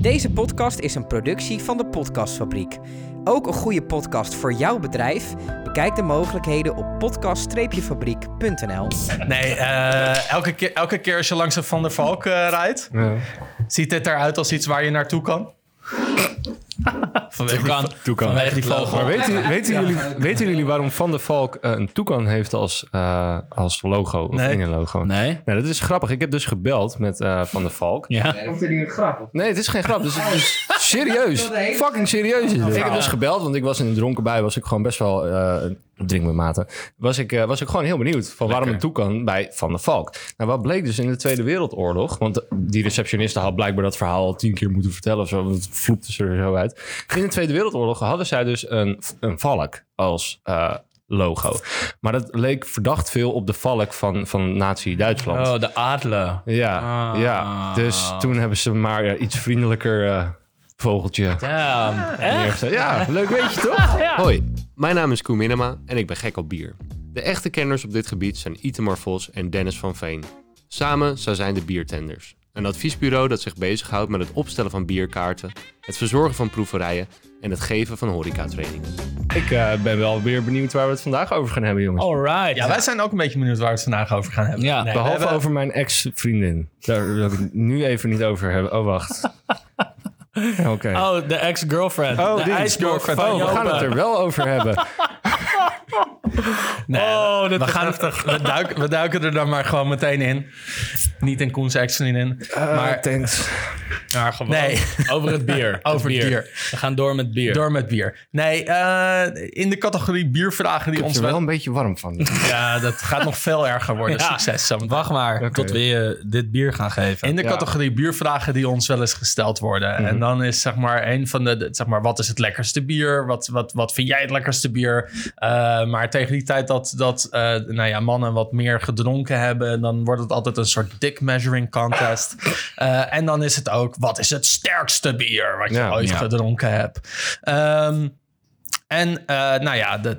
Deze podcast is een productie van de Podcastfabriek. Ook een goede podcast voor jouw bedrijf? Bekijk de mogelijkheden op podcast-fabriek.nl. Nee, eh, elke, keer, elke keer als je langs een Van der Valk eh, rijdt, Ja. ziet dit eruit als iets waar je naartoe kan. Vanwege Toekan. die, Toekan. vanwege die vogel. Maar weten, weten, jullie, weten jullie waarom Van der Valk eh, een toekan heeft als, eh, als logo? Of Nee. in een logo? Nee? Nee, dat is grappig. Ik heb dus gebeld met eh, Van der Valk. Ja. Nee, het is geen grap. Dus het is serieus. Fucking serieus is het. Ik heb dus gebeld, want ik was in een dronken bui. Was ik gewoon best wel... eh drink met mate. Was ik, eh, was ik gewoon heel benieuwd van waarom een toekan bij Van der Valk. Nou, wat bleek dus in de Tweede Wereldoorlog... Want die receptioniste had blijkbaar dat verhaal al tien keer moeten vertellen of zo. Want het vloepte ze er zo uit. In de Tweede Wereldoorlog hadden zij dus een, een valk als... eh, logo. Maar dat leek verdacht veel op de valk van, van Nazi-Duitsland. Oh, de adelen. Ja, Ah. ja. Dus toen hebben ze maar iets vriendelijker eh, vogeltje Ja, echt? Ja, leuk weet je toch? Hoi, mijn naam is Koen Minema en ik ben gek op bier. De echte kenners op dit gebied zijn Itemar Vos en Dennis van Veen. Samen zij zijn de Biertenders. Een adviesbureau dat zich bezighoudt met het opstellen van bierkaarten, het verzorgen van proeverijen en het geven van horecatrainingen. Ik eh, ben wel weer benieuwd waar we het vandaag over gaan hebben, jongens. Alright. Ja, wij zijn ook een beetje benieuwd waar we het vandaag over gaan hebben. Ja. Nee, Behalve hebben- over mijn ex-vriendin. Daar wil ik het nu even niet over hebben. Oh, wacht. Oké. Oh, de ex-girlfriend. Oh, de van Oh, we gaan het er wel over hebben. Nee, Oh, we, is gaan, heftig. we, duiken, we duiken er dan maar gewoon meteen in. Niet in Koens ex-vriendin. maar thanks. Ja, gewoon. Nee. Over het bier. Over het bier. We gaan door met bier. door met bier. Nee, eh, in de categorie biervragen die Ik ons er wel wel... een beetje warm van. Ja, dat gaat nog veel erger worden. Ja. Succes zo. Wacht maar tot we je dit bier gaan geven. In de Ja. categorie biervragen die ons wel eens gesteld worden. En dan is zeg maar een van de, de- zeg maar, wat is het lekkerste bier? Wat, wat, wat vind jij het lekkerste bier? Eh, maar tegen die tijd dat, dat eh, nou ja, mannen wat meer gedronken hebben, dan wordt het altijd een soort dick measuring contest. Eh, en dan is het ook, wat is het sterkste bier wat je Ja, ooit ja. gedronken hebt? Ehm, en eh, nou ja, dat,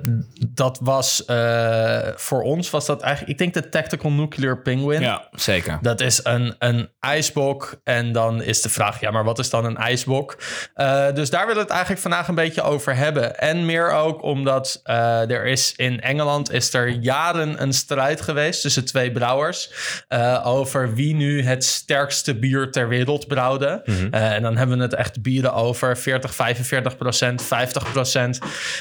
dat was eh, voor ons was dat eigenlijk, ik denk de Tactical Nuclear Penguin. Ja. Zeker. Dat is een, een ijsbok. En dan is de vraag, ja, maar wat is dan een ijsbok? Eh, dus daar willen we het eigenlijk vandaag een beetje over hebben. En meer ook omdat er is in Engeland is er jaren een strijd geweest tussen twee brouwers. over wie nu het sterkste bier ter wereld brouwde. Eh, en dan hebben we het echt bieren over 40, 45 procent, 50 procent.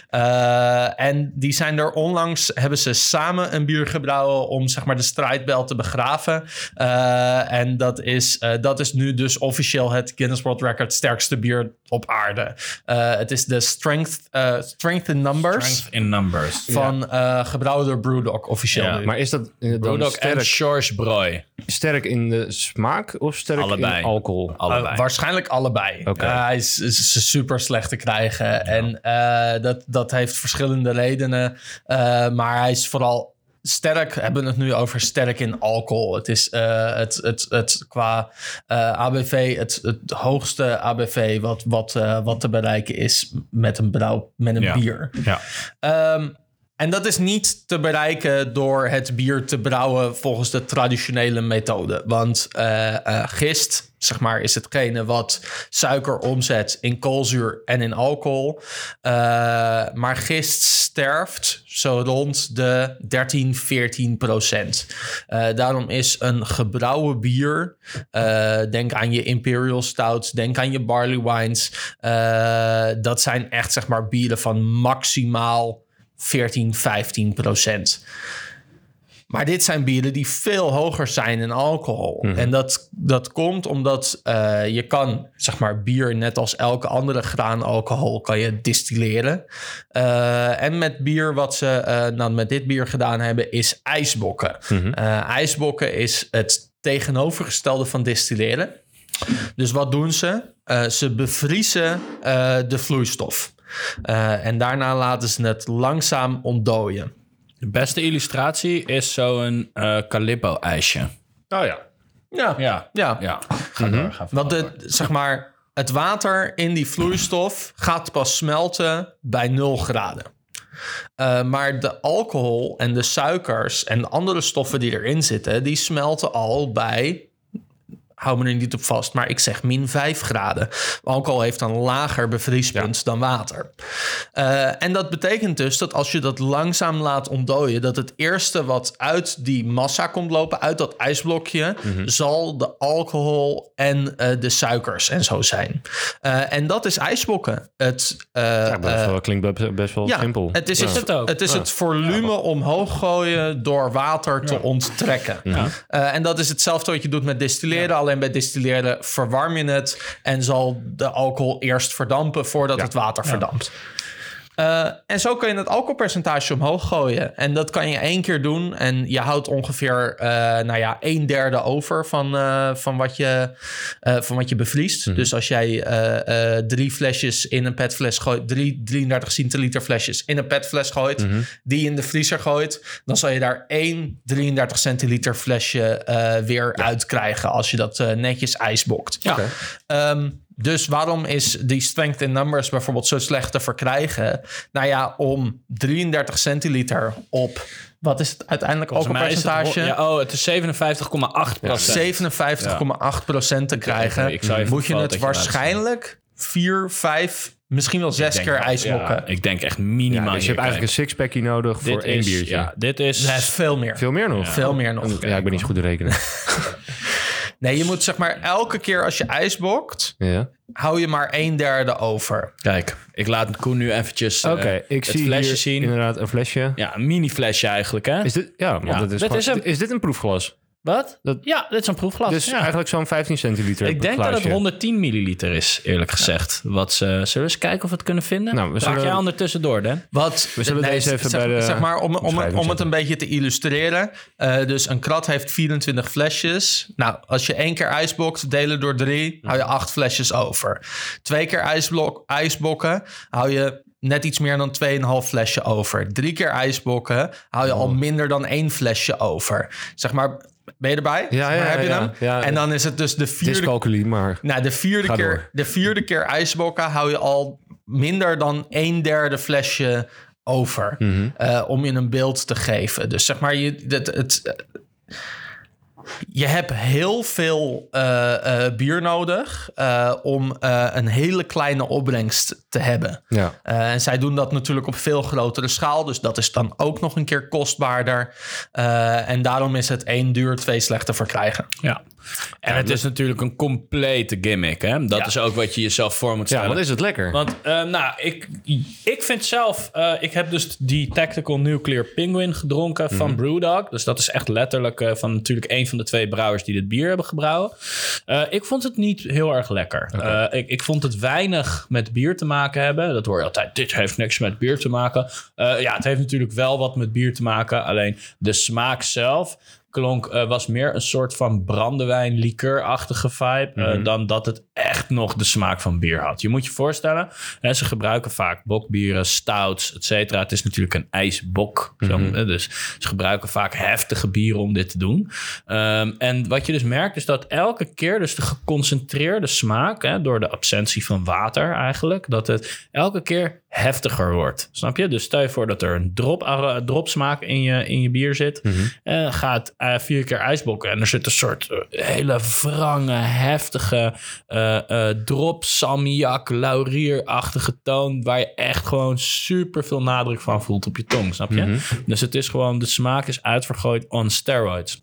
Eh, en die zijn er onlangs, hebben ze samen een bier gebrouwen om zeg maar de strijdbel te begraven. Eh, en dat is, eh, dat is nu dus officieel het Guinness World Record sterkste bier op aarde. Eh, het is de Strength, eh, strength in Numbers Strength in numbers. van eh gebrouwen door Brewdog officieel Ja. Maar is dat eh, Brewdog en sterk, Schorsch Broy. sterk in de smaak of sterk Allebei. in alcohol? Allebei. Uh, waarschijnlijk allebei. Oké. Uh, hij is, is super slecht te krijgen. En uh, dat, dat heeft verschillende redenen. Uh, maar hij is vooral sterk. We hebben het nu over sterk in alcohol. Het is uh, het, het, het qua uh, ABV het, het hoogste ABV wat, wat, uh, wat te bereiken is met een, brouw, met een Ja. bier. Ja. Um, en dat is niet te bereiken door het bier te brouwen volgens de traditionele methode. Want uh, uh, gist, zeg maar, is hetgene wat suiker omzet in koolzuur en in alcohol. Uh, maar gist sterft zo rond de 13, 14 procent. Daarom is een gebrouwen bier, denk aan je Imperial Stouts, denk aan je Barley Wines. Dat zijn echt, zeg maar, bieren van maximaal 14, 15 procent. Maar dit zijn bieren die veel hoger zijn in alcohol. Mm -hmm. En dat, dat komt omdat uh, je kan, zeg maar, bier net als elke andere graanalcohol kan je distilleren. Uh, en met bier wat ze uh, nou, met dit bier gedaan hebben, is ijsbokken. Mm -hmm. ijsbokken is het tegenovergestelde van distilleren. Dus wat doen ze? ze bevriezen de vloeistof. Uh, en daarna laten ze het langzaam ontdooien. De beste illustratie is zo'n uh, Calippo-ijsje. Oh ja. Ja, Ja, ja. ja. Ga Mhm. door. Ga Want de, zeg maar, het water in die vloeistof gaat pas smelten bij 0 graden. Uh, maar de alcohol en de suikers en de andere stoffen die erin zitten, die smelten al bij hou me er niet op vast, maar ik zeg min 5 graden. Alcohol heeft een lager bevriespunt dan water. Uh, en dat betekent dus dat als je dat langzaam laat ontdooien, dat het eerste wat uit die massa komt lopen, uit dat ijsblokje, Mhm. zal de alcohol en uh, de suikers en zo zijn. Uh, en dat is ijsbokken. Het, ja, best wel, klinkt best, wel ja, simpel. Het is, ja. het, het, het, is het volume omhoog gooien door water te onttrekken. En dat is hetzelfde wat je doet met distilleren. Alleen bij distilleren verwarm je het en zal de alcohol eerst verdampen voordat het water verdampt. Uh, en zo kun je het alcoholpercentage omhoog gooien. En dat kan je één keer doen. En je houdt ongeveer uh, nou ja, een derde over van, uh, van, wat, je, van wat je bevriest. Mhm. Dus als jij drie flesjes in een petfles gooit, drie 33 centiliter flesjes in een petfles gooit, Mhm. die in de vriezer gooit, dan zal je daar één 33 centiliter flesje weer ja. uit krijgen als je dat netjes ijsbokt. Ja. Okay. Um, dus waarom is die strength in numbers bijvoorbeeld zo slecht te verkrijgen? Nou ja, om 33 centiliter op... Wat is het uiteindelijk ook een percentage? Het, ja, oh, het is 57,8 procent. 57,8 procent te krijgen. Moet je het waarschijnlijk 4, 5, misschien wel 6 keer ijsbokken. Ja, ik denk echt minimaal. Ja, dus je hebt eigenlijk een sixpackie nodig dit voor één is, biertje. Ja, dit is... Nee, veel meer. Veel meer nog? Veel meer nog. Ja, ik ben niet zo goed te rekenen. Nee, je moet zeg maar elke keer als je ijsbokt, ja. hou je maar een derde over. Kijk, ik laat Koen nu eventjes uh, okay, ik het zie flesje hier zien. inderdaad een flesje. Ja, een mini flesje eigenlijk, hè? Is dit, ja, want Ja, dat is, dit gewoon- is een- is dit een proefglas? Wat? Dat- ja, dit is een proefglas. Dus ja. eigenlijk zo'n 15 centiliter Ik denk dat het 110 milliliter is, eerlijk gezegd. Wat ze, zullen we eens kijken of we het kunnen vinden? Nou, we Raak zullen- jij ondertussen door, Dan? Wat, We zullen deze even zeg, bij de zeg maar om, om, om het een beetje te illustreren. Eh, dus een krat heeft 24 flesjes. Nou, als je één keer ijsbokt, delen door drie, hou je acht flesjes over. Twee keer ijsblok, ijsbokken, hou je net iets meer dan 2,5 flesje over. Drie keer ijsbokken, hou je al Oh. minder dan één flesje over. Zeg maar, ben je erbij? Ja, maar, ja, heb je ja, hem? en dan is het dus de vierde maar... nou, de vierde, Ga keer, door. de vierde keer ijsbokken hou je al minder dan een derde flesje over. Eh, om je een beeld te geven. Dus zeg maar, je, het, het, je hebt heel veel eh, eh, bier nodig eh, om eh, een hele kleine opbrengst te hebben. Ja. Eh, en zij doen dat natuurlijk op veel grotere schaal. Dus dat is dan ook nog een keer kostbaarder. Eh, en daarom is het één duur, twee slecht te verkrijgen. Ja. En het is natuurlijk een complete gimmick, hè? Dat Ja. is ook wat je jezelf voor moet ja, stellen. wat is het lekker. Want, eh, nou, ik, ik vind zelf... eh, ik heb dus die Tactical Nuclear Penguin gedronken Mhm. van Brewdog. Dus dat is echt letterlijk eh, van natuurlijk een van de twee brouwers die dit bier hebben gebrouwen. Ik vond het niet heel erg lekker. Ik, ik vond het weinig met bier te maken hebben. Dat hoor je altijd, dit heeft niks met bier te maken. Ja, het heeft natuurlijk wel wat met bier te maken. Alleen de smaak zelf klonk, eh, was meer een soort van brandewijn, liqueurachtige vibe. eh, dan dat het echt nog de smaak van bier had. Je moet je voorstellen, hè, ze gebruiken vaak bokbieren, stouts, et cetera. Het is natuurlijk een ijsbok. zo, eh, dus ze gebruiken vaak heftige bieren om dit te doen. Ehm, en wat je dus merkt is dat elke keer, dus de geconcentreerde smaak, hè, door de absentie van water eigenlijk, dat het elke keer heftiger wordt. Snap je? Dus stel je voor dat er een drop, uh, dropsmaak in je, in je bier zit. En gaat uh, vier keer ijsbokken en er zit een soort uh, hele wrange, heftige uh, drop, salmiak, laurierachtige toon. Waar je echt gewoon super veel nadruk van voelt op je tong. Snap je? Dus het is gewoon, de smaak is uitvergooid on steroids.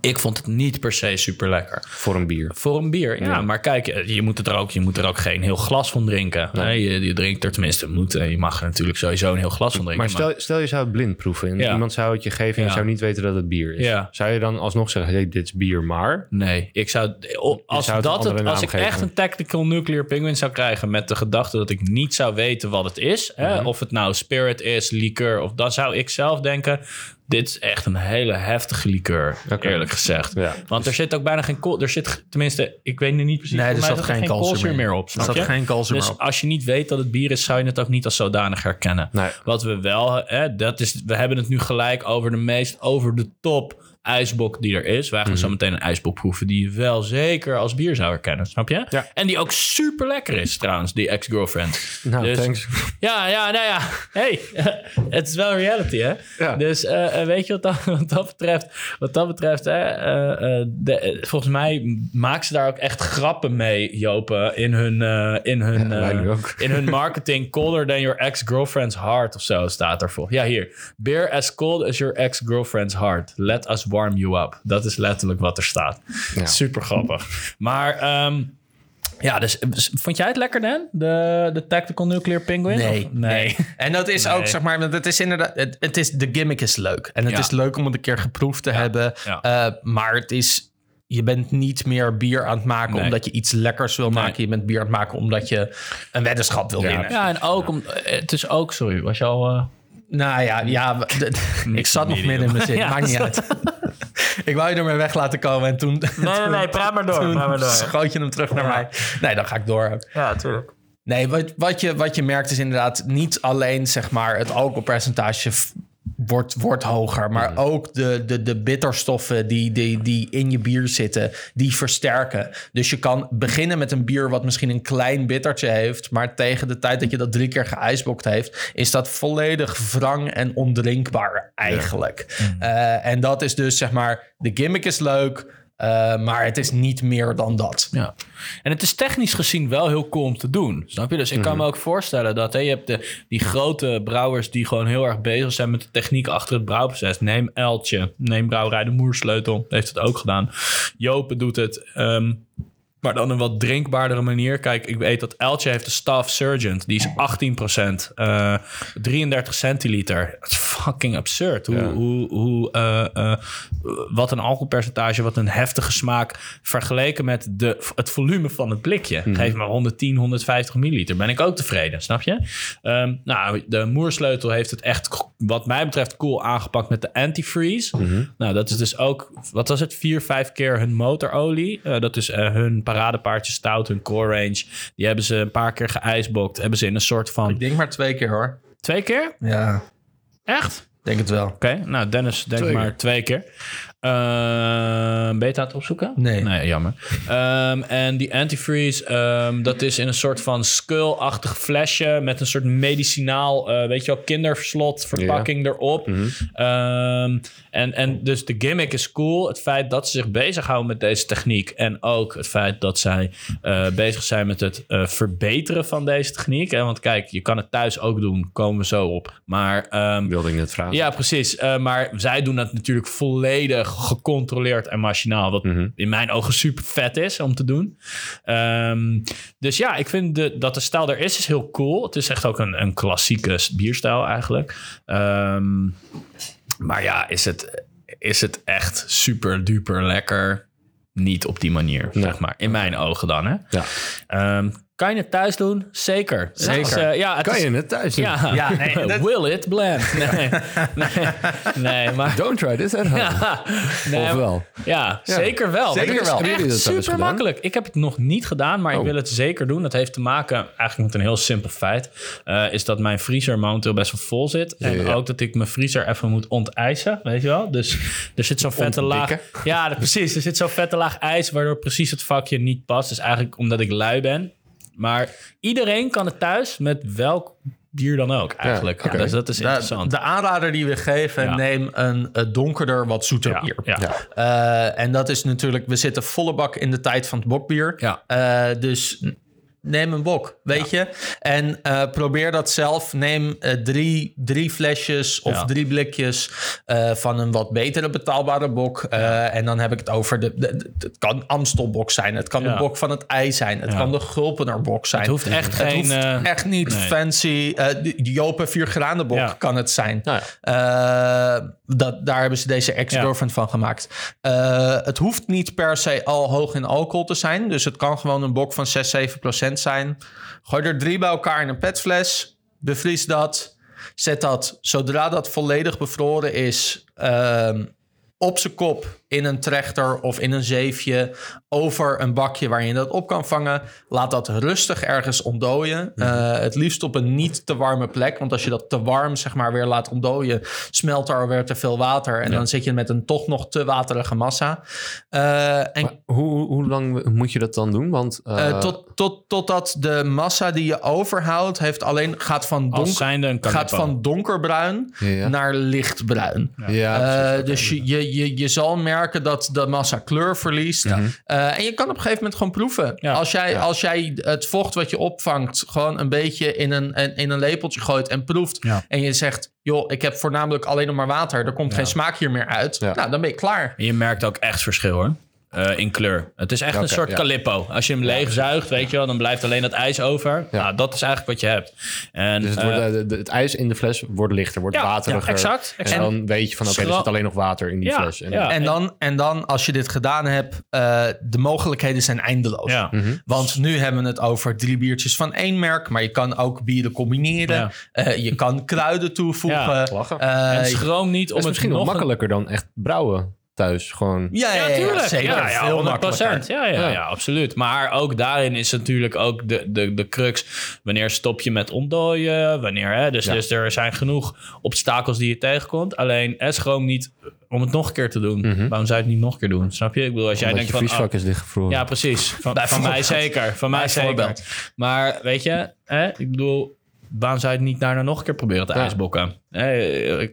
Ik vond het niet per se super lekker. Voor een bier. Voor een bier, ja. Ja. Maar kijk, je moet, het er ook, je moet er ook geen heel glas van drinken. Nee, je, je drinkt er tenminste, moet, eh, je mag er natuurlijk sowieso een heel glas van drinken. Maar stel, stel je zou het blind proeven en Ja. iemand zou het je geven en je zou niet weten dat het bier is. Zou je dan alsnog zeggen, hey, dit is bier, maar... Nee, ik zou. o- Als, zou het een dat het, als ik geven. echt een tactical nuclear penguin zou krijgen met de gedachte dat ik niet zou weten wat het is, hè, Mhm. of het nou spirit is, liqueur, of dan zou ik zelf denken. Dit is echt een hele heftige liqueur, eerlijk gezegd. Ja. Want er zit ook bijna geen kool. Er zit, tenminste, ik weet nu niet precies. Nee, er zat geen koolzuur meer op. Er zat geen koolzuur Dus meer op. als je niet weet dat het bier is, zou je het ook niet als zodanig herkennen. Nee. Wat we wel, hè, dat is, we hebben het nu gelijk over de meest over de top ijsbok die er is. Wij gaan Mhm. zo meteen een ijsbok proeven die je wel zeker als bier zou herkennen, snap je? Ja. En die ook super lekker is trouwens, die ex-girlfriend. Nou, Dus- thanks. Ja, ja, nou ja. Hey, het is wel reality, hè? Ja. Dus eh, eh, weet je wat dat, wat dat betreft? Wat dat betreft, hè, eh, de, volgens mij maken ze daar ook echt grappen mee, Jopen, in hun, in hun, Ja, in hun marketing. Colder than your ex-girlfriend's heart of zo staat ervoor. Ja, hier. Beer as cold as your ex-girlfriend's heart. Let us warm you up. Dat is letterlijk wat er staat. Ja. Super grappig. Maar ehm, ja, dus eh, vond jij het lekker, Dan? De, de Tactical Nuclear Penguin? Nee, Of- nee. En dat is Nee. ook, zeg maar, het is inderdaad, het, het is, de gimmick is leuk. En het Ja. is leuk om het een keer geproefd te hebben. ja. Eh, maar het is, je bent niet meer bier aan het maken Nee. omdat je iets lekkers wil maken. Je bent bier aan het maken omdat je een weddenschap wil winnen. Ja, en ook om. Het is ook, sorry, was je al. eh, Nou ja, ja ik zat nog midden in mijn zin. Ja, Maakt niet uit. Ik wou je er maar weg laten komen en toen, Nee, nee, nee, praat maar door. toen praat maar door. schoot je hem terug naar mij. Nee, dan ga ik door. Ja, natuurlijk. Nee, wat, wat, je, wat je merkt is inderdaad niet alleen zeg maar het alcoholpercentage wordt, wordt hoger, maar Mhm. ook de, de, de bitterstoffen die, die, die in je bier zitten, die versterken. Dus je kan beginnen met een bier wat misschien een klein bittertje heeft, maar tegen de tijd dat je dat drie keer geijsbokt heeft, is dat volledig wrang en ondrinkbaar eigenlijk. Mhm. Eh, en dat is dus zeg maar, de gimmick is leuk, eh, maar het is niet meer dan dat. Ja. En het is technisch gezien wel heel cool om te doen. Snap je? Dus ik kan me ook voorstellen dat je hebt de, die grote brouwers die gewoon heel erg bezig zijn met de techniek achter het brouwproces. Neem Eltje, neem Brouwerij de Moersleutel, heeft het ook gedaan. Jopen doet het. ehm, maar dan een wat drinkbaardere manier. Kijk, ik weet dat Eltje heeft een Staff Surgeon. Die is 18%. eh 33 centiliter. Dat is fucking absurd. Hoe, Ja. hoe, hoe, eh, eh, wat een alcoholpercentage, wat een heftige smaak... vergeleken met de, het volume van het blikje. Geef maar 110, 150 milliliter. Ben ik ook tevreden, snap je? Ehm, nou, de Moersleutel heeft het echt, wat mij betreft, cool aangepakt met de antifreeze. Nou, dat is dus ook, wat was het, vier, vijf keer hun motorolie. Eh, dat is eh, hun paradepaardje stout, hun core range. Die hebben ze een paar keer geijsbokt. Hebben ze in een soort van... Ik denk maar twee keer hoor. Twee keer? Ja, Echt? denk het wel. Oké, nou Dennis denk Twee maar twee keer. Je het aan het opzoeken? Nee. Nee, jammer. Ehm, en die antifreeze, ehm, dat is in een soort van skull-achtig flesje... met een soort medicinaal, eh, weet je wel, kinderslot verpakking erop. Ehm, en, en dus de gimmick is cool. Het feit dat ze zich bezighouden met deze techniek... en ook het feit dat zij eh, bezig zijn met het eh, verbeteren van deze techniek. Hè? Want kijk, je kan het thuis ook doen, komen we zo op. Maar... Wilde ik net vragen. ja, precies. Maar zij doen dat natuurlijk volledig gecontroleerd en machinaal. Wat in mijn ogen super vet is om te doen. Ehm, dus ja, ik vind de, dat de stijl er is, is heel cool. Het is echt ook een, een klassieke bierstijl eigenlijk. Ehm, maar ja, is het, is het echt super duper lekker? Niet op die manier, zeg maar. In mijn ogen dan, hè? Ja. Ehm, kan je het thuis doen? Zeker. Zeker. Eh, ja, het Kan is- je het thuis doen? ja, Ja, nee, dat- Will it blend? Nee, nee, nee maar... Don't try this at home. Ja, nee, Of wel? Ja, zeker wel. Zeker wel. Echt super makkelijk. Ik heb het nog niet gedaan, maar ik Oh. wil het zeker doen. Dat heeft te maken eigenlijk met een heel simpel feit. Eh, is dat mijn vriezer momenteel best wel vol zit. En Ja, ook dat ik mijn vriezer even moet onteisen, weet je wel. Dus er zit zo'n vette laag... Ja, dat- precies. Er zit zo'n vette laag ijs, waardoor precies het vakje niet past. Dus eigenlijk omdat ik lui ben. Maar iedereen kan het thuis met welk bier dan ook, eigenlijk. oké. Dus dat is De, interessant. de aanrader die we geven, Ja. neem een, eh, donkerder, wat zoeter ja, bier. ja. Ja. Eh, en dat is natuurlijk, we zitten volle bak in de tijd van het bokbier. Ja. Eh, dus neem een bok, weet je. En eh, probeer dat zelf. Neem eh, drie, drie flesjes of Ja. drie blikjes eh, van een wat betere betaalbare bok. En dan heb ik het over, de, de- de- het kan Amstelbok zijn. Het kan de bok van het ei zijn. Het kan de Gulpenerbok zijn. Het hoeft echt Het geen, hoeft echt niet nee. fancy. de Jopen 4 graden bok Ja. kan het zijn. Nou dat, daar hebben ze deze ex-girlfriend van gemaakt. Het hoeft niet per se al hoog in alcohol te zijn. Dus het kan gewoon een bok van 6, 7 procent zijn. Gooi er drie bij elkaar in een petfles. Bevries dat. Zet dat, zodra dat volledig bevroren is, ehm, op zijn kop in een trechter of in een zeefje over een bakje waarin je dat op kan vangen. Laat dat rustig ergens ontdooien. Eh, het liefst op een niet te warme plek. Want als je dat te warm zeg maar weer laat ontdooien, smelt er alweer te veel water. En dan zit je met een toch nog te waterige massa. Eh, en Maar hoe, hoe- lang moet je dat dan doen? Want eh, eh, tot, tot, totdat de massa die je overhoudt, heeft alleen, gaat, van donker, gaat van donkerbruin Ja, ja. naar lichtbruin. Eh, dus je, je, je, je zal merken dat de massa kleur verliest. Eh, en je kan op een gegeven moment gewoon proeven. Ja. Als, jij, als jij het vocht wat je opvangt... gewoon een beetje in een, in, in een lepeltje gooit en proeft... Ja. en je zegt... joh, ik heb voornamelijk alleen nog maar water... er komt geen smaak hier meer uit. Ja. Nou, dan ben je klaar. En je merkt ook echt verschil hoor. Eh, in kleur. Het is echt een soort ja. Calippo. Als je hem leegzuigt, weet je wel, dan blijft alleen dat ijs over. Ja. Nou, dat is eigenlijk wat je hebt. En, Dus het, eh, wordt, eh, de- de- het ijs in de fles wordt lichter, wordt ja, wateriger. ja, exact. En dan weet je van, oké, er zit alleen nog water in die Ja, fles. En, ja. En dan, en dan, als je dit gedaan hebt... eh, de mogelijkheden zijn eindeloos. ja. Want nu hebben we het over drie biertjes van één merk. Maar je kan ook bieren combineren. Ja. Eh, je kan kruiden toevoegen. Ja, lachen. Eh, en schroom niet dat om is het misschien nog een- makkelijker dan echt brouwen thuis. Gewoon, ja, ja, Ja, ja, tuurlijk. zeker. Ja, ja, Veel 100%. makkelijker. Ja, ja, Ja. ja, absoluut. Maar ook daarin is natuurlijk ook de, de, de crux. Wanneer stop je met ontdooien? Wanneer, hè? Dus, Ja. dus er zijn genoeg obstakels die je tegenkomt. Alleen, is gewoon niet om het nog een keer te doen. Waarom zou je het niet nog een keer doen? Snap je? Ik bedoel, als jij omdat denkt je van... vriesvak oh, is dichtgevroren. ja, precies. Van, van mij zeker. Van mij zeker. Maar weet je, hè? ik bedoel, waarom zou je het niet daarna nog een keer proberen te Ja. ijsbokken?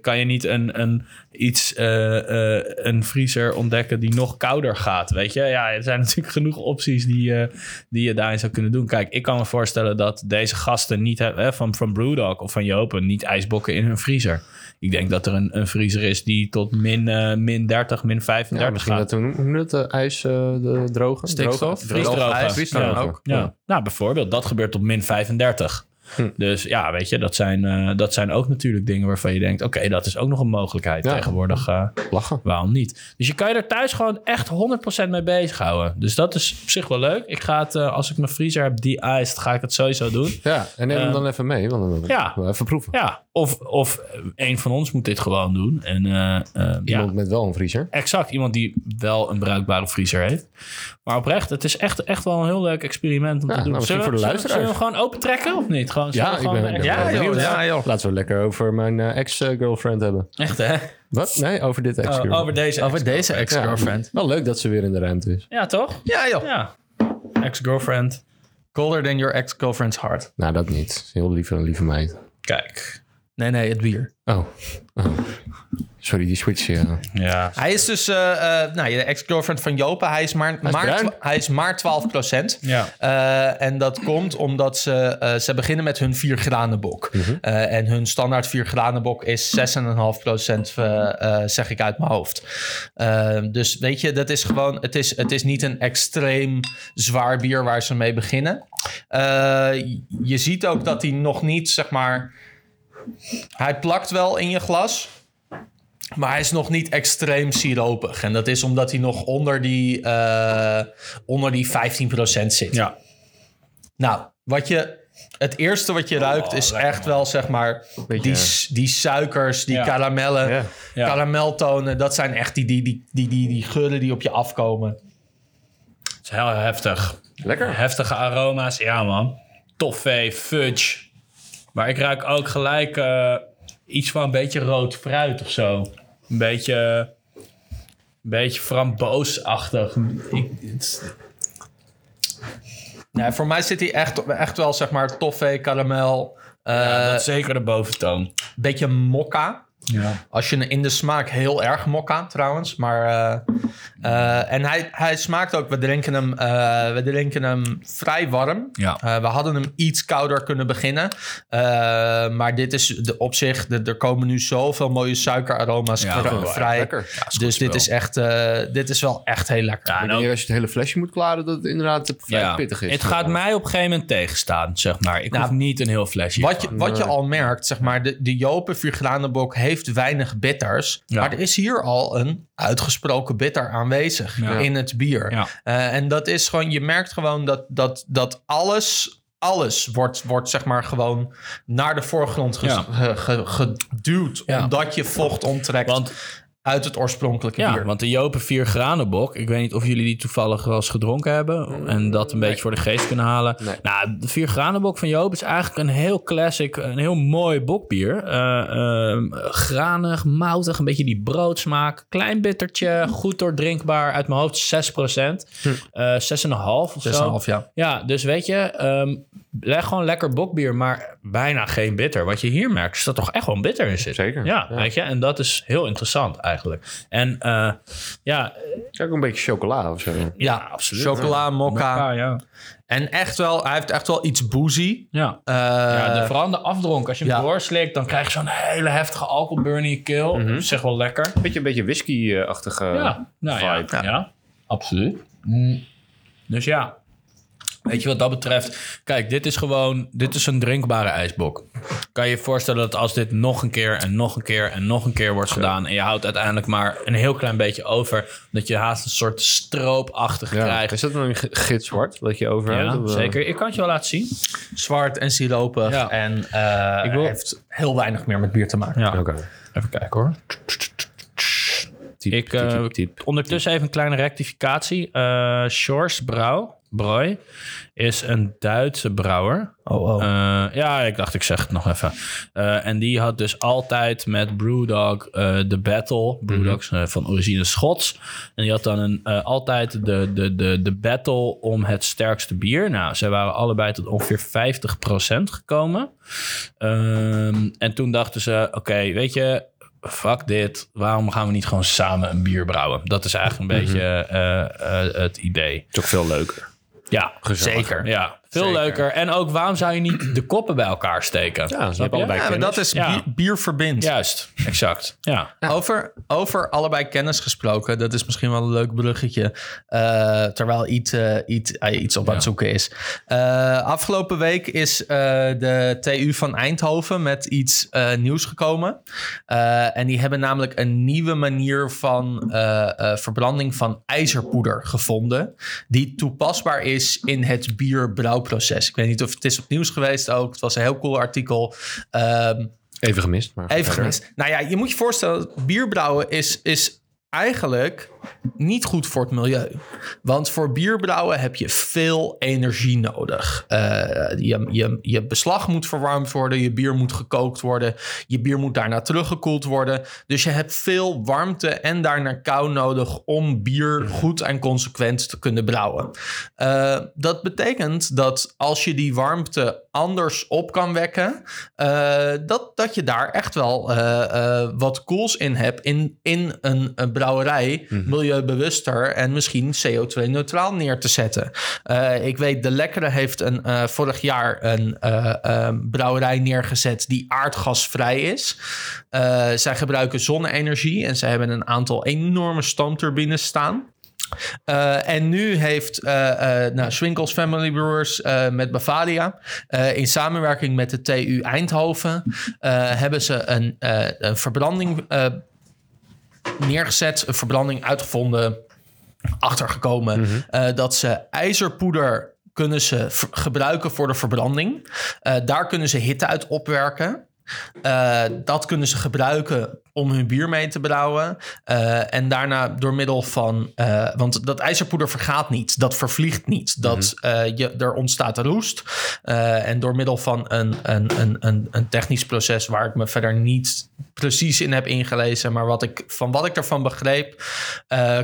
Kan je niet een, een, iets, eh, eh, een vriezer ontdekken die nog kouder gaat? Weet je, ja, er zijn natuurlijk genoeg opties die, eh, die je daarin zou kunnen doen. Kijk, ik kan me voorstellen dat deze gasten niet hebben, hè, van, van Brewdog of van Jopen, niet ijsbokken in hun vriezer. Ik denk dat er een, een vriezer is die tot min, eh, min 30, min 35 Ja, misschien gaat. dat, hoe noem je dat, eh, ijs, eh, de droge? Stikstof. Droge? Vriesdroge. Droog ijs, Vriesdroge. kan ook. Ja. Nou, bijvoorbeeld, dat gebeurt tot min 35. Hm. Dus ja, weet je, dat zijn, eh, dat zijn ook natuurlijk dingen waarvan je denkt... oké, dat is ook nog een mogelijkheid Ja. tegenwoordig. eh, Lachen. waarom niet? Dus je kan je er thuis gewoon echt 100% mee bezighouden. Dus dat is op zich wel leuk. Ik ga het, eh, als ik mijn vriezer heb die iced, ga ik het sowieso doen. Ja, en neem hem dan even mee, want dan we ja. wel even proeven. Ja, of, of een van ons moet dit gewoon doen. En ja, Iemand met wel een vriezer. Exact, iemand die wel een bruikbare vriezer heeft. Maar oprecht, het is echt, echt wel een heel leuk experiment om Ja, te doen. nou, misschien zullen, we- voor de zullen zullen we hem gewoon open trekken of niet? Gewoon, Ja, ik gewoon ben, echt- Ja, benieuwd. joh, ja, joh. Laten we lekker over mijn eh, ex-girlfriend hebben. Echt hè? Wat? Nee, over dit ex-girlfriend. Oh, over deze. Over deze ex-girlfriend. Wel leuk dat ze weer in de ruimte is. Ja, toch? Ja, joh. Ja. Ex-girlfriend. Colder than your ex-girlfriend's heart. Nou, dat niet. Heel lieve, lieve meid. Kijk. Nee, nee, het bier. Oh. oh. Sorry, die switch. Ja. Ja. Hij is dus, eh, eh, nou, je de ex-girlfriend van Jopa. Hij is maar, is hij is maar 12 procent. Ja. Eh, en dat komt omdat ze, eh, ze beginnen met hun 4 granenbok. Eh, en hun standaard 4 granenbok is 6,5 procent, zeg ik uit mijn hoofd. Dus weet je, dat is gewoon, het is, het is niet een extreem zwaar bier waar ze mee beginnen. Eh, je ziet ook dat hij nog niet, zeg maar, hij plakt wel in je glas. Maar hij is nog niet extreem siropig. En dat is omdat hij nog onder die, eh, onder die 15% zit. Ja. Nou, wat je, het eerste wat je ruikt is lekker, echt wel zeg maar Beetje- die, die suikers, die Ja. karamellen, Ja. Ja. karameltonen. Dat zijn echt die, die, die, die, die, die geuren die op je afkomen. Het is heel heftig. Lekker. Heftige aroma's. Ja, man. Toffee, fudge. Maar ik ruik ook gelijk eh, iets van een beetje rood fruit of zo. Een beetje... Een beetje framboosachtig. Ik, het- Nee, voor mij zit hij echt, echt wel zeg maar toffee, karamel, eh ja, dat is zeker de boventoon. beetje mokka. Ja. Als je in de smaak heel erg mokka trouwens. Maar, eh, eh, en hij, hij smaakt ook, we drinken hem, eh, we drinken hem vrij warm. Ja. Eh, we hadden hem iets kouder kunnen beginnen. Eh, maar dit is de, op zich, de- er komen nu zoveel mooie suikeraroma's Ja, vrij. lekker. dus dit is, echt, eh, dit is wel echt heel lekker. Ja, ook- als je het hele flesje moet klaren, dat het inderdaad vrij ja. pittig is. Het gaat mij op een gegeven moment tegenstaan, zeg maar. Ik Nou, hoef niet een heel flesje. Wat je, wat je al merkt, zeg maar, de, de Jopen Viergranenbok heeft weinig bitters. Ja. Maar er is hier al een uitgesproken bitter aanwezig Ja. in het bier. Ja. Eh, en dat is gewoon, je merkt gewoon dat, dat, dat alles, alles wordt, wordt zeg maar gewoon naar de voorgrond ges- Ja. ge- ge- geduwd. Ja. Omdat je vocht onttrekt. Want uit het oorspronkelijke Ja, bier. want de Jopen 4 granenbok, ik weet niet of jullie die toevallig wel eens gedronken hebben en dat een beetje voor de geest kunnen halen. Nee. Nou, de 4 granenbok van Joop is eigenlijk een heel classic, een heel mooi bokbier. Eh, ehm, granig, moutig, een beetje die broodsmaak, klein bittertje, goed doordrinkbaar, uit mijn hoofd 6%, eh 6,5 of zo. 6,5 jaar. Ja, dus weet je, ehm, leg gewoon lekker bokbier, maar bijna geen bitter. Wat je hier merkt, is dat toch echt wel een bitter in zit. Zeker, Ja, ja. weet je, en dat is heel interessant eigenlijk. En eh, ja, is ook een beetje chocola of zo. ja, absoluut. Chocola, mokka. Ja, ja. En echt wel, hij heeft echt wel iets boozy. Ja. Eh, ja, de, vooral de afdronk. Als je hem ja. doorslikt, dan krijg je zo'n hele heftige alcoholburn in je keel. Dat is echt wel lekker. Beetje een beetje whisky-achtige Ja, nou ja, vibe. ja. absoluut. Mm. Dus ja, weet je wat dat betreft? Kijk, dit is gewoon, dit is een drinkbare ijsbok. Kan je je voorstellen dat als dit nog een keer en nog een keer en nog een keer wordt gedaan... en je houdt uiteindelijk maar een heel klein beetje over... dat je haast een soort stroopachtig Ja. krijgt. Is dat dan gitzwart dat je overhoudt? Ja, Of, eh, zeker. Ik kan het je wel laten zien. zwart en siropig. Ja. En eh Ik wil- heeft heel weinig meer met bier te maken. Ja, Oké. even kijken hoor. Typ, Ik, typ, eh, typ. Ondertussen even een kleine rectificatie. Eh Schors Brouw, Broy, is een Duitse brouwer. Oh, oh. Eh, ja, ik dacht, ik zeg het nog even. En die had dus altijd met Brewdog de battle. Brewdog van origine Schots. En die had dan een, altijd de, de, de, de battle om het sterkste bier. Nou, zij waren allebei tot ongeveer 50% gekomen. Ehm, en toen dachten ze, oké, weet je... Fuck dit, waarom gaan we niet gewoon samen een bier brouwen? Dat is eigenlijk een beetje eh, eh, het idee. Het is ook veel leuker. Ja, Gezelliger. zeker. Ja, veel Zeker. leuker. En ook, waarom zou je niet de koppen bij elkaar steken? Ja, je? allebei maar dat is Ja. bier, bier verbindt. Juist, exact. Ja. Over, over allebei kennis gesproken, dat is misschien wel een leuk bruggetje. eh, terwijl iets, eh, iets, eh, iets op aan het zoeken is. Eh, afgelopen week is eh, de TU van Eindhoven met iets eh, nieuws gekomen. Eh, en die hebben namelijk een nieuwe manier van eh, eh, verbranding van ijzerpoeder gevonden. Die toepasbaar is in het bierbrouwproces. Ik weet niet of het is op nieuws geweest ook. Het was een heel cool artikel. Ehm Even gemist. Maar Even gemist. Nou ja, je moet je voorstellen, bierbrouwen is, is eigenlijk niet goed voor het milieu. Want voor bierbrouwen heb je veel energie nodig. Eh, je, je, je beslag moet verwarmd worden, je bier moet gekookt worden, je bier moet daarna teruggekoeld worden. Dus je hebt veel warmte en daarna kou nodig om bier goed en consequent te kunnen brouwen. Eh, dat betekent dat als je die warmte anders op kan wekken, eh, dat, dat je daar echt wel wat cools in hebt in, in een, een brouwerij, milieubewuster en misschien CO2-neutraal neer te zetten. Eh, ik weet, De Lekkere heeft een, eh, vorig jaar een eh, eh, brouwerij neergezet die aardgasvrij is. Zij gebruiken zonne-energie en zij hebben een aantal enorme stoomturbines staan. En nu heeft uh, nou, Swinkels Family Brewers met Bavaria in samenwerking met de TU Eindhoven hebben ze een, een verbranding neergezet, een verbranding uitgevonden, achtergekomen mm-hmm. dat ze ijzerpoeder kunnen ze gebruiken voor de verbranding. daar kunnen ze hitte uit opwerken. dat kunnen ze gebruiken om hun bier mee te brouwen. Uh, en daarna door middel van... Uh, want dat ijzerpoeder vergaat niet. Dat vervliegt niet. Dat, mm-hmm. uh, je, er ontstaat roest. en door middel van een, een, een, een, een technisch proces... waar ik me verder niet precies in heb ingelezen... maar wat ik, van wat ik ervan begreep...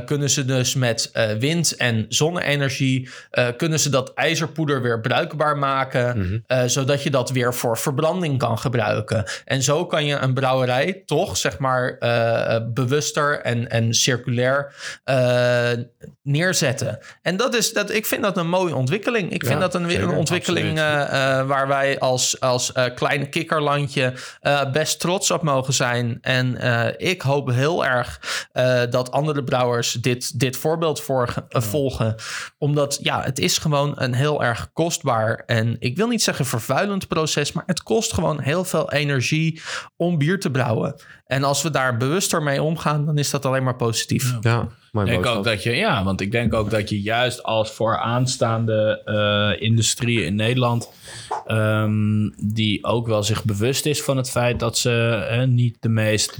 kunnen ze dus met wind- en zonne-energie... kunnen ze dat ijzerpoeder weer bruikbaar maken... Mm-hmm. zodat je dat weer voor verbranding kan gebruiken. En zo kan je een brouwerij toch... zeg maar uh, bewuster en, en circulair uh, neerzetten. En dat is dat, ik vind dat een mooie ontwikkeling. Ik vind dat een, zeker, een ontwikkeling waar wij als, als klein kikkerlandje best trots op mogen zijn. En ik hoop heel erg dat andere brouwers dit, dit voorbeeld voor, volgen. Omdat ja, het is gewoon een heel erg kostbaar en ik wil niet zeggen vervuilend proces, maar het kost gewoon heel veel energie om bier te brouwen. En als we daar bewuster mee omgaan, dan is dat alleen maar positief. Ja. Ik denk ook dat je, ja, want ik denk ook dat je juist als vooraanstaande eh industrie in Nederland, ehm, die ook wel zich bewust is van het feit dat ze eh, niet de meest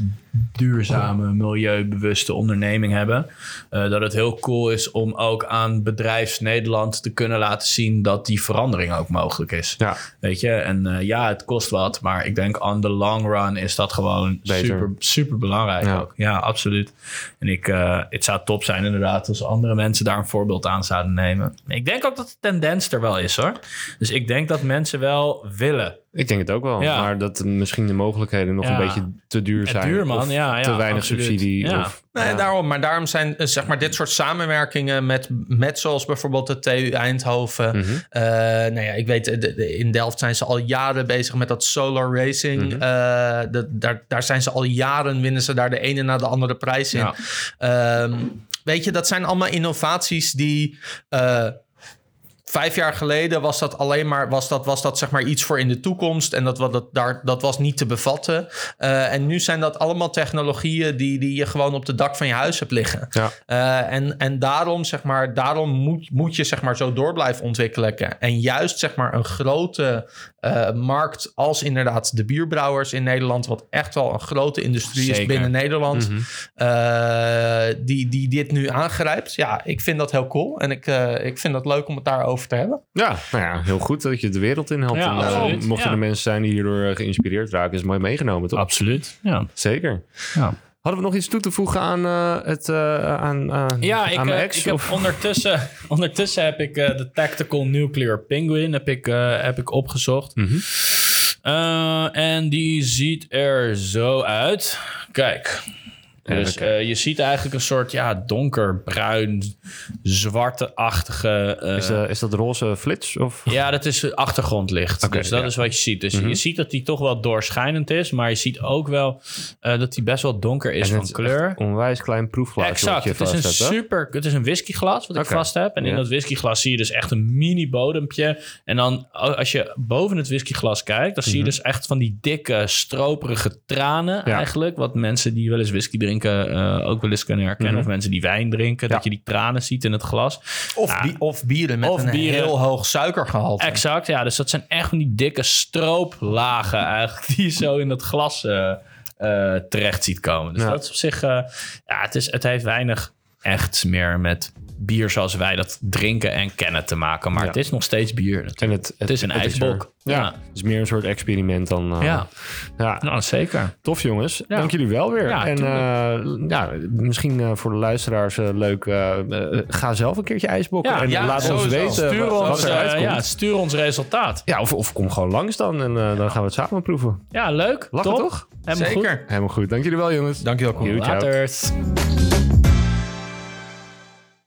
duurzame, milieubewuste onderneming hebben, eh, dat het heel cool is om ook aan bedrijfs Nederland te kunnen laten zien dat die verandering ook mogelijk is. Ja. Weet je, en eh, ja, het kost wat, maar ik denk on the long run is dat gewoon Beter. super, super belangrijk Ja. ook. Ja, absoluut. En ik, eh, het zou top zijn inderdaad als andere mensen daar een voorbeeld aan zouden nemen. Ik denk ook dat de tendens er wel is hoor. Dus ik denk dat mensen wel willen. Ik denk het ook wel. Ja. Maar dat misschien de mogelijkheden nog Ja. een beetje te duur Ja, zijn. duur, man. Of Ja, ja, te weinig absoluut. subsidie. Ja. Of, Nee, ja. daarom. Maar daarom zijn eh, zeg maar, dit soort samenwerkingen met, met zoals bijvoorbeeld de TU Eindhoven. Eh, nou ja, ik weet, de- de- in Delft zijn ze al jaren bezig met dat solar racing. Mhm. Eh, dat- daar, daar zijn ze al jaren, winnen ze daar de ene na de andere prijs in. Ja. Ehm, weet je, dat zijn allemaal innovaties die... eh, Vijf jaar geleden was dat alleen maar was dat, was dat zeg maar iets voor in de toekomst. En dat, wat dat, daar, dat was niet te bevatten. Eh, en nu zijn dat allemaal technologieën die, die je gewoon op de dak van je huis hebt liggen. Ja. Eh, en, en daarom, zeg maar, daarom moet, moet je zeg maar, zo door blijven ontwikkelen. En juist zeg maar, een grote eh, markt als inderdaad de bierbrouwers in Nederland, wat echt wel een grote industrie is binnen Nederland, Mhm. eh, die, die dit nu aangrijpt. Ja, ik vind dat heel cool. En ik, eh, ik vind dat leuk om het daarover te hebben. Ja, nou ja, heel goed dat je de wereld in helpt. Ja, En, mochten Ja. er mensen zijn die hierdoor geïnspireerd raken, is het mooi meegenomen, toch? Absoluut. Ja. Zeker. Ja. Hadden we nog iets toe te voegen aan eh, het eh, aan, aan, Ja, ik, mijn eh, ex? ik heb ondertussen, ondertussen heb ik de Tactical Nuclear Penguin heb ik, heb ik opgezocht. Mhm. En die ziet er zo uit. Kijk. Dus eh, je ziet eigenlijk een soort ja, donkerbruin, zwarte-achtige... eh, is, is dat roze flits? Of? ja, dat is achtergrondlicht. Dus dat ja. is wat je ziet. Dus Mhm. je ziet dat die toch wel doorschijnend is. Maar je ziet ook wel eh, dat die best wel donker is En van kleur. Onwijs klein proefglas. Exact. Het is, een super, het is een whiskyglas wat ik vast heb. En in dat whiskyglas zie je dus echt een mini bodempje. En dan als je boven het whiskyglas kijkt, dan zie je dus echt van die dikke, stroperige tranen Mhm. Ja. eigenlijk. Wat mensen die wel eens whisky drinken eh, ook wel eens kunnen herkennen. Mhm. Of mensen die wijn drinken, Ja. dat je die tranen ziet in het glas. Of, Ja. bi- of bieren met Of een bieren. heel hoog suikergehalte. Exact, ja. Dus dat zijn echt van die dikke strooplagen eigenlijk die je zo in dat glas eh, terecht ziet komen. Dus Ja. dat is op zich, ja, het, is, het heeft weinig echt meer met bier zoals wij dat drinken en kennen te maken. Maar Ja. het is nog steeds bier. natuurlijk. En het, Het is een ijsblok. er. Ja, Ja. het is meer een soort experiment dan... eh, Ja, ja. nou zeker. Tof jongens, Ja. dank jullie wel weer. Ja, en eh, ja, misschien eh, voor de luisteraars leuk, ga zelf een keertje ijsbokken. Ja, en ja, laat ons weten Stuur wat, ons, ja, Ja, stuur ons resultaat. of, of kom gewoon langs dan en dan gaan we het samen proeven. Ja, leuk. Lachen Top. toch? Helemaal goed. Zeker. Helemaal goed. Dank jullie wel jongens. Dankjewel, Koen. Joe, ciao. Later.